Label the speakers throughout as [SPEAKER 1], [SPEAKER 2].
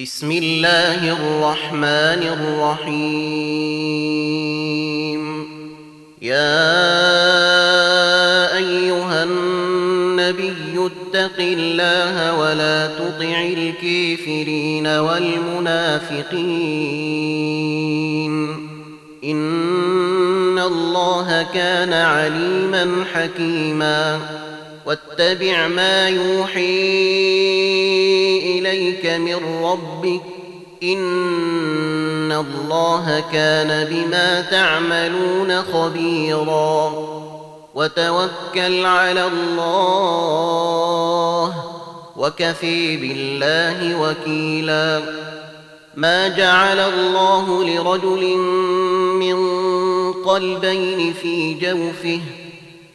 [SPEAKER 1] بسم الله الرحمن الرحيم يا ايها النبي اتق الله ولا تطع الكافرين والمنافقين ان الله كان عليما حكيما واتبع ما يوحي إليك من ربك إن الله كان بما تعملون خبيرا وتوكل على الله وكفي بالله وكيلا ما جعل الله لرجل من قلبين في جوفه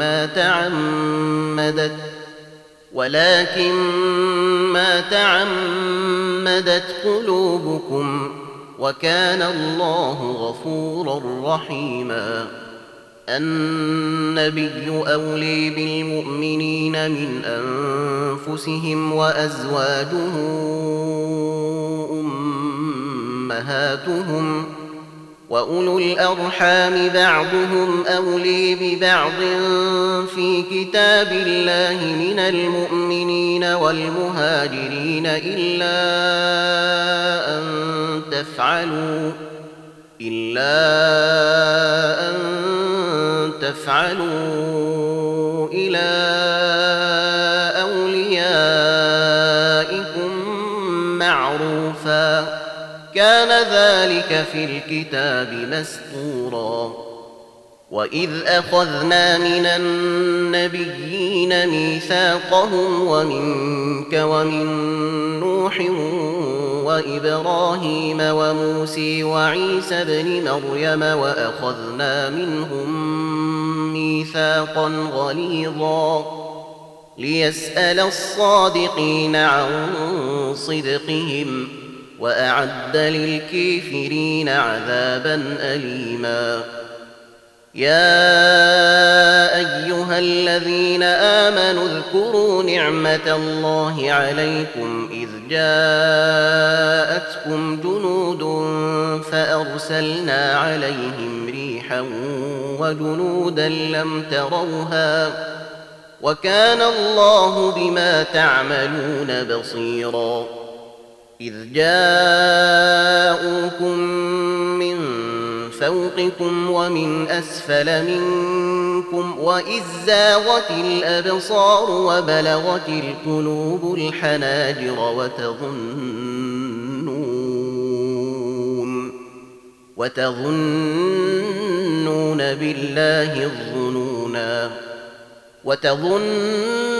[SPEAKER 1] ما تعمدت ولكن ما تعمدت قلوبكم وكان الله غفورا رحيما النبي اولي بالمؤمنين من انفسهم وازواجه امهاتهم واولو الارحام بعضهم اولي ببعض في كتاب الله من المؤمنين والمهاجرين الا ان تفعلوا الا ان تفعلوا الى اوليائكم معروفا كان ذلك في الكتاب مسطورا واذ اخذنا من النبيين ميثاقهم ومنك ومن نوح وابراهيم وموسى وعيسى بن مريم واخذنا منهم ميثاقا غليظا ليسال الصادقين عن صدقهم واعد للكافرين عذابا اليما يا ايها الذين امنوا اذكروا نعمه الله عليكم اذ جاءتكم جنود فارسلنا عليهم ريحا وجنودا لم تروها وكان الله بما تعملون بصيراً إذ جاءوكم من فوقكم ومن أسفل منكم وإذ زاغت الأبصار وبلغت القلوب الحناجر وتظنون وتظنون بالله الظنونا وتظنون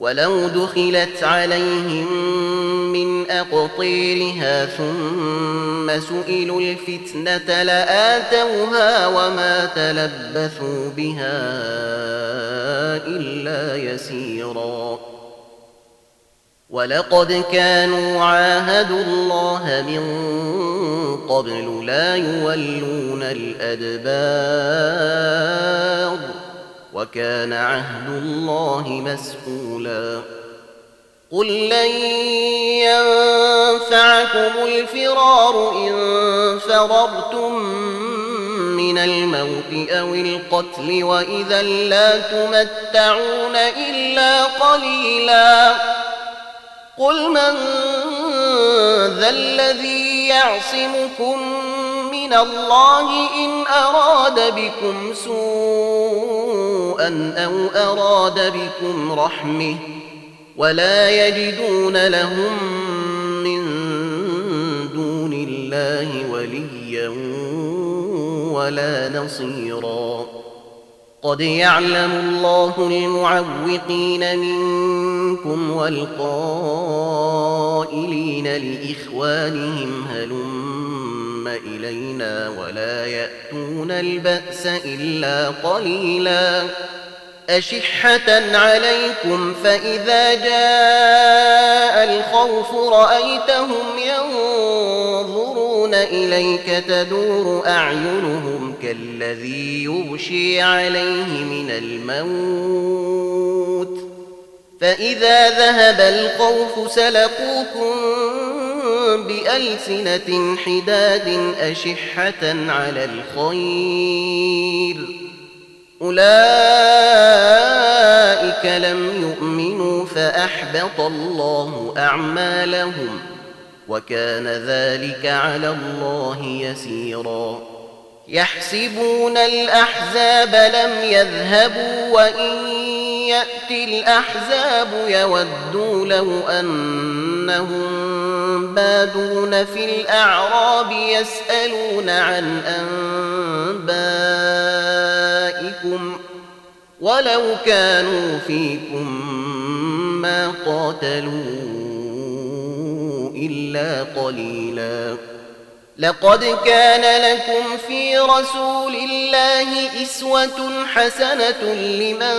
[SPEAKER 1] ولو دخلت عليهم من أقطيرها ثم سئلوا الفتنة لآتوها وما تلبثوا بها إلا يسيرا ولقد كانوا عاهدوا الله من قبل لا يولون الأدبار وكان عهد الله مسؤولا قل لن ينفعكم الفرار إن فررتم من الموت أو القتل وإذا لا تمتعون إلا قليلا قل من ذا الذي يعصمكم من الله إن أراد بكم سوءا أو أراد بكم رحمه ولا يجدون لهم من دون الله وليا ولا نصيرا قد يعلم الله المعوقين منكم والقائلين لإخوانهم هلم ثم إلينا ولا يأتون البأس إلا قليلا أشحة عليكم فإذا جاء الخوف رأيتهم ينظرون إليك تدور أعينهم كالذي يغشي عليه من الموت فإذا ذهب الخوف سلقوكم بألسنة حداد أشحة على الخير أولئك لم يؤمنوا فأحبط الله أعمالهم وكان ذلك على الله يسيرا يحسبون الأحزاب لم يذهبوا وإن يأتي الأحزاب يودوا له أنهم ينادون في الأعراب يسألون عن أنبائكم ولو كانوا فيكم ما قاتلوا إلا قليلا لقد كان لكم في رسول الله إسوة حسنة لمن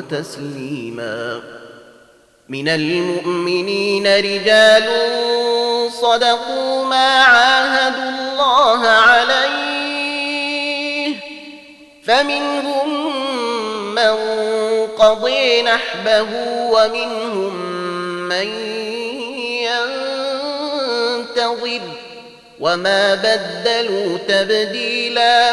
[SPEAKER 1] وتسليما من المؤمنين رجال صدقوا ما عاهدوا الله عليه فمنهم من قضي نحبه ومنهم من ينتظر وما بدلوا تبديلاً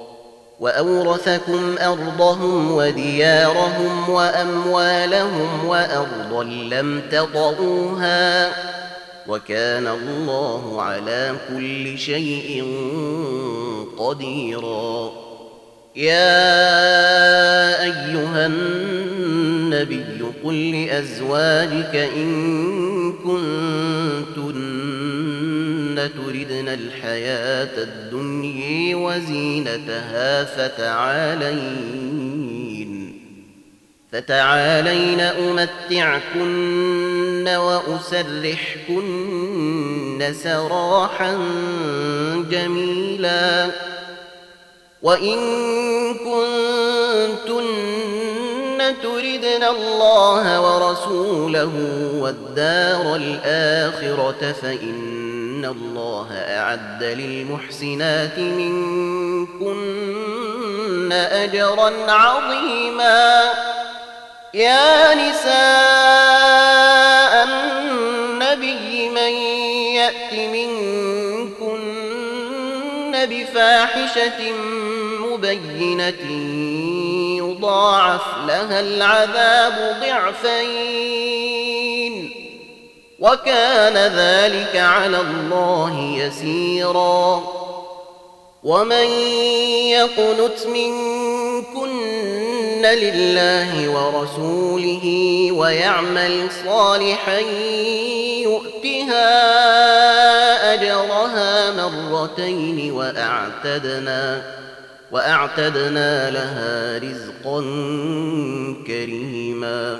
[SPEAKER 1] واورثكم ارضهم وديارهم واموالهم وارضا لم تطئوها وكان الله على كل شيء قديرا يا ايها النبي قل لازواجك ان كنتن تردن الحياة الدنيا وزينتها فتعالين فتعالين أمتعكن وأسرحكن سراحا جميلا وإن كنتن تردن الله ورسوله والدار الآخرة فإن إن الله أعد للمحسنات منكن أجرا عظيما يا نساء النبي من يأت منكن بفاحشة مبينة يضاعف لها العذاب ضعفين وكان ذلك على الله يسيرا ومن يقنت منكن لله ورسوله ويعمل صالحا يؤتها اجرها مرتين واعتدنا واعتدنا لها رزقا كريما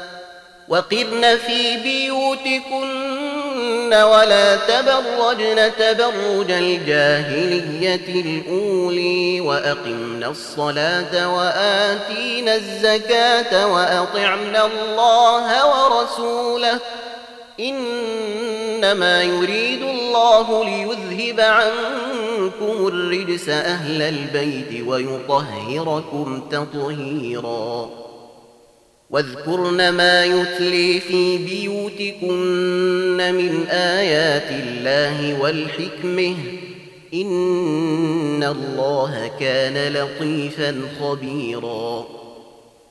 [SPEAKER 1] وقرن في بيوتكن ولا تبرجن تبرج الجاهلية الأولي وأقمنا الصلاة وآتينا الزكاة وأطعنا الله ورسوله إنما يريد الله ليذهب عنكم الرجس أهل البيت ويطهركم تطهيراً واذكرن ما يتلي في بيوتكن من آيات الله والحكمة إن الله كان لطيفا خبيراً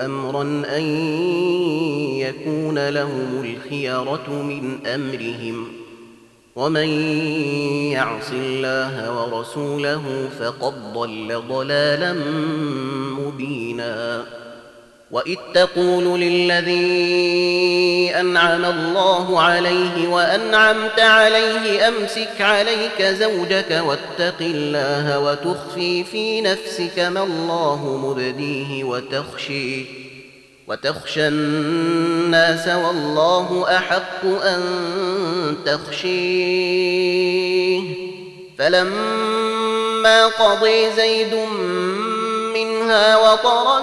[SPEAKER 1] أمرا أن يكون لهم الخيرة من أمرهم ومن يعص الله ورسوله فقد ضل ضلالا مبيناً وإذ تقول للذي أنعم الله عليه وأنعمت عليه أمسك عليك زوجك واتق الله وتخفي في نفسك ما الله مبديه وتخشي وتخشى الناس والله أحق أن تخشيه فلما قضي زيد منها وطرا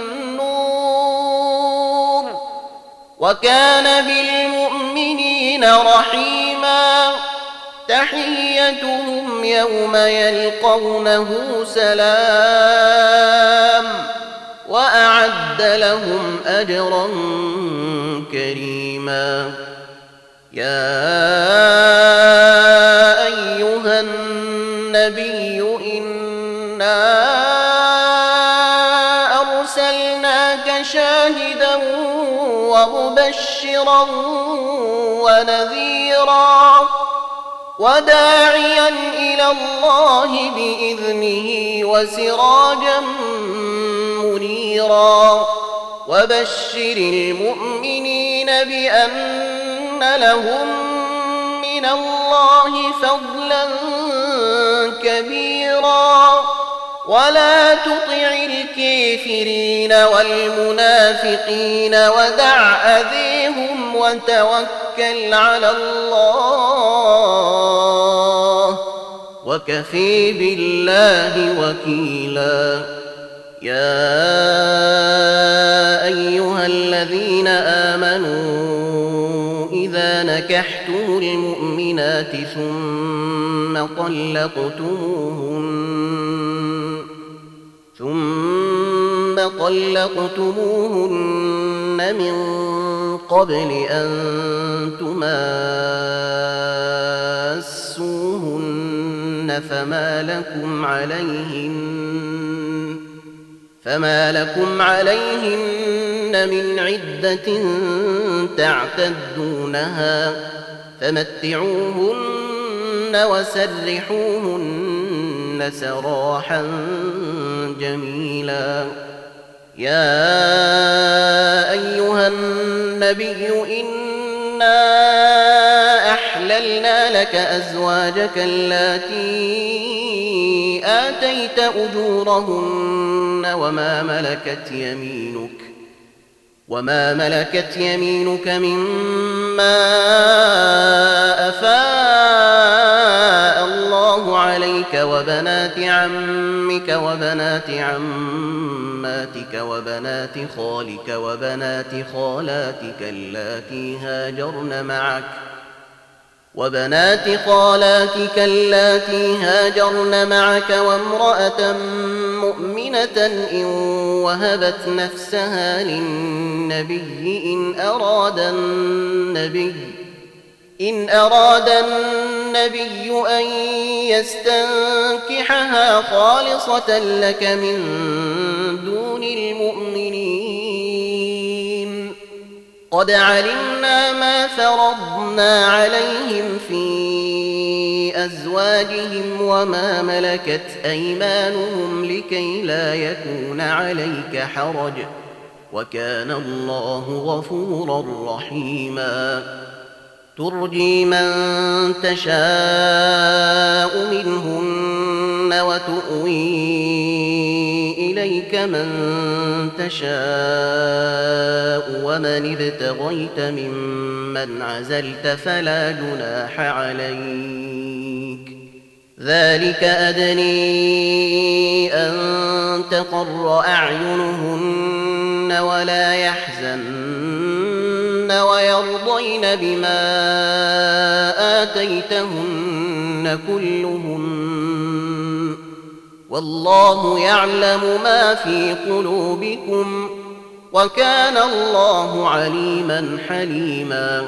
[SPEAKER 1] وكان بالمؤمنين رحيما تحيتهم يوم يلقونه سلام واعد لهم اجرا كريما يا ايها النبي انا ومبشرا ونذيرا وداعيا الى الله باذنه وسراجا منيرا وبشر المؤمنين بان لهم من الله فضلا كبيرا ولا تطع الكافرين والمنافقين ودع أذيهم وتوكل على الله وكفي بالله وكيلا يا أيها الذين آمنوا إذا نكحتم المؤمنات ثم طلقتموهن ثم طلقتموهن من قبل أن تماسوهن فما لكم عليهن فما لكم عليهن من عدة تعتدونها فمتعوهن وسرحوهن سراحا جميلا يا أيها النبي إنا أحللنا لك أزواجك اللاتي آتيت أجورهن وما ملكت يمينك وما ملكت يمينك مما أفاء الله عليك وبنات عمك وبنات عماتك وبنات خالك وبنات خالاتك اللاتي هاجرن معك وبنات خالاتك اللاتي هاجرن معك وامرأة مؤمنة إن وهبت نفسها للنبي إن أراد النبي إن أراد النبي النبي أن يستنكحها خالصة لك من دون المؤمنين قد علمنا ما فرضنا عليهم في أزواجهم وما ملكت أيمانهم لكي لا يكون عليك حرج وكان الله غفورا رحيماً ترجي من تشاء منهن وتؤوي اليك من تشاء ومن ابتغيت ممن عزلت فلا جناح عليك ذلك ادني ان تقر اعينهن ولا يحزن ويرضين بما آتيتهن كلهن والله يعلم ما في قلوبكم وكان الله عليما حليما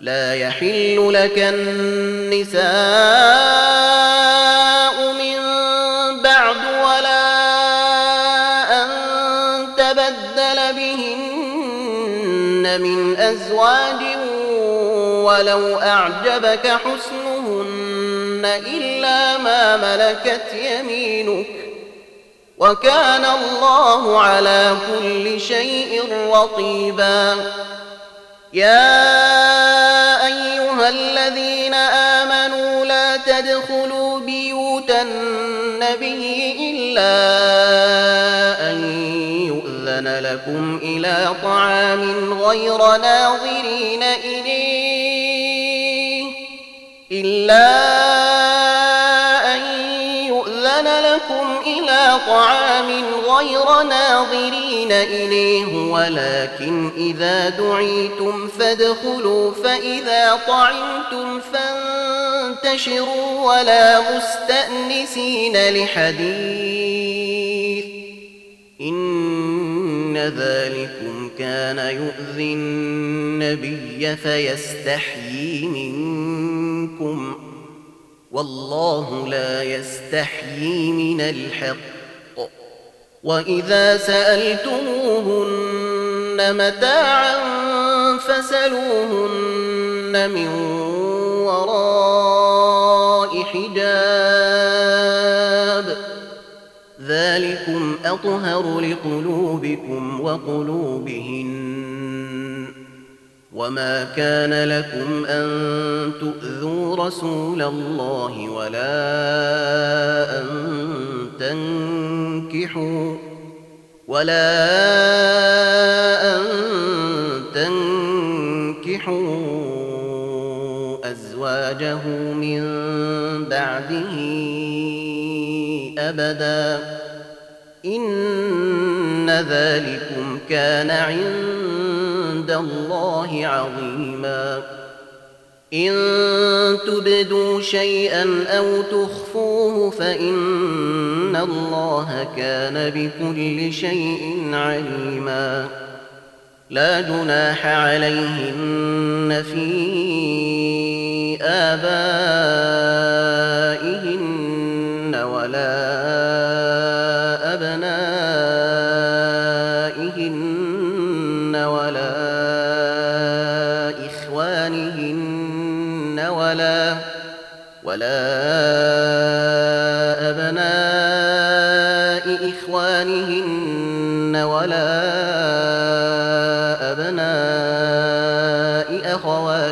[SPEAKER 1] لا يحل لك النساء ولو أعجبك حسنهن إلا ما ملكت يمينك وكان الله على كل شيء رقيبا يا أيها الذين آمنوا لا تدخلوا بيوت النبي إلا أن يؤذن لكم إلى طعام غير ناظرين إليه إلا أن يؤذن لكم إلى طعام غير ناظرين إليه ولكن إذا دعيتم فادخلوا فإذا طعمتم فانتشروا ولا مستأنسين لحديث إن ذلكم كان يؤذي النبي فيستحيي منكم منكم والله لا يستحيي من الحق واذا سالتموهن متاعا فسلوهن من وراء حجاب ذلكم اطهر لقلوبكم وقلوبهن وما كان لكم ان تؤذوا رسول الله ولا ان تنكحوا ولا ان تنكحوا ازواجه من بعده ابدا ان ذلكم كان عند عند الله عظيما ان تبدوا شيئا او تخفوه فان الله كان بكل شيء عليما لا جناح عليهن في ابائهن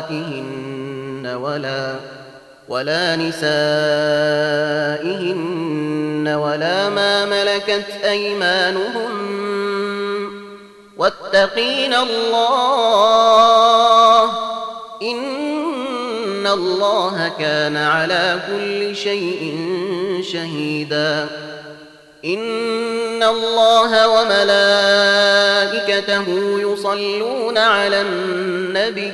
[SPEAKER 1] أمهاتهن ولا ولا نسائهن ولا ما ملكت أيمانهم واتقين الله إن الله كان على كل شيء شهيدا إن الله وملائكته يصلون على النبي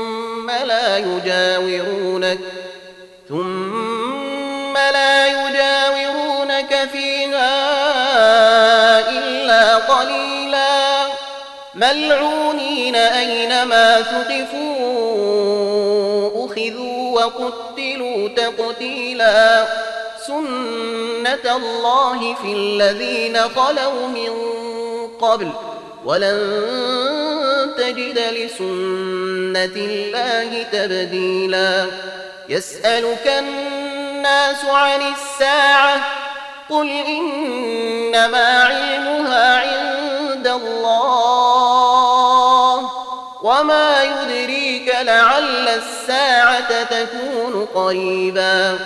[SPEAKER 1] ثم لا يجاورونك ثم لا يجاورونك فيها إلا قليلا ملعونين أينما ثقفوا أخذوا وقتلوا تقتيلا سنة الله في الذين خلوا من قبل ولن تجد لسنة الله تبديلا يسألك الناس عن الساعة قل إنما علمها عند الله وما يدريك لعل الساعة تكون قريبا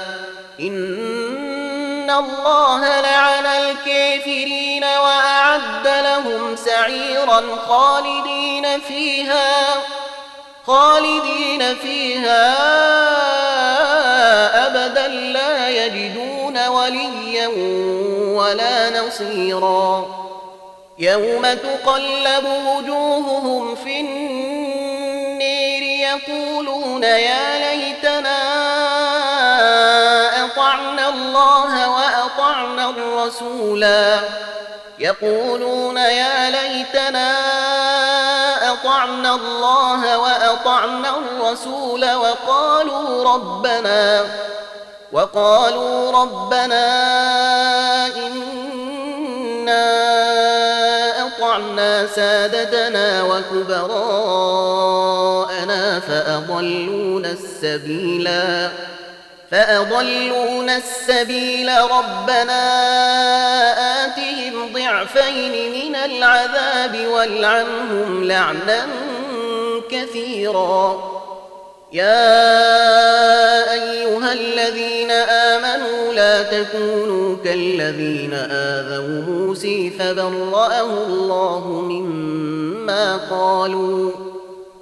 [SPEAKER 1] إن الله لعن الكافرين وأعد لهم سعيرا خالدين فيها خالدين فيها أبدا لا يجدون وليا ولا نصيرا يوم تقلب وجوههم في النير يقولون يا ليت الله وأطعنا الرسولا يقولون يا ليتنا أطعنا الله وأطعنا الرسول وقالوا ربنا وقالوا ربنا إنا أطعنا سادتنا وكبراءنا فأضلونا السبيلاً فأضلون السبيل ربنا آتهم ضعفين من العذاب والعنهم لعنا كثيرا يا أيها الذين آمنوا لا تكونوا كالذين آذوا موسي فبرأه الله مما قالوا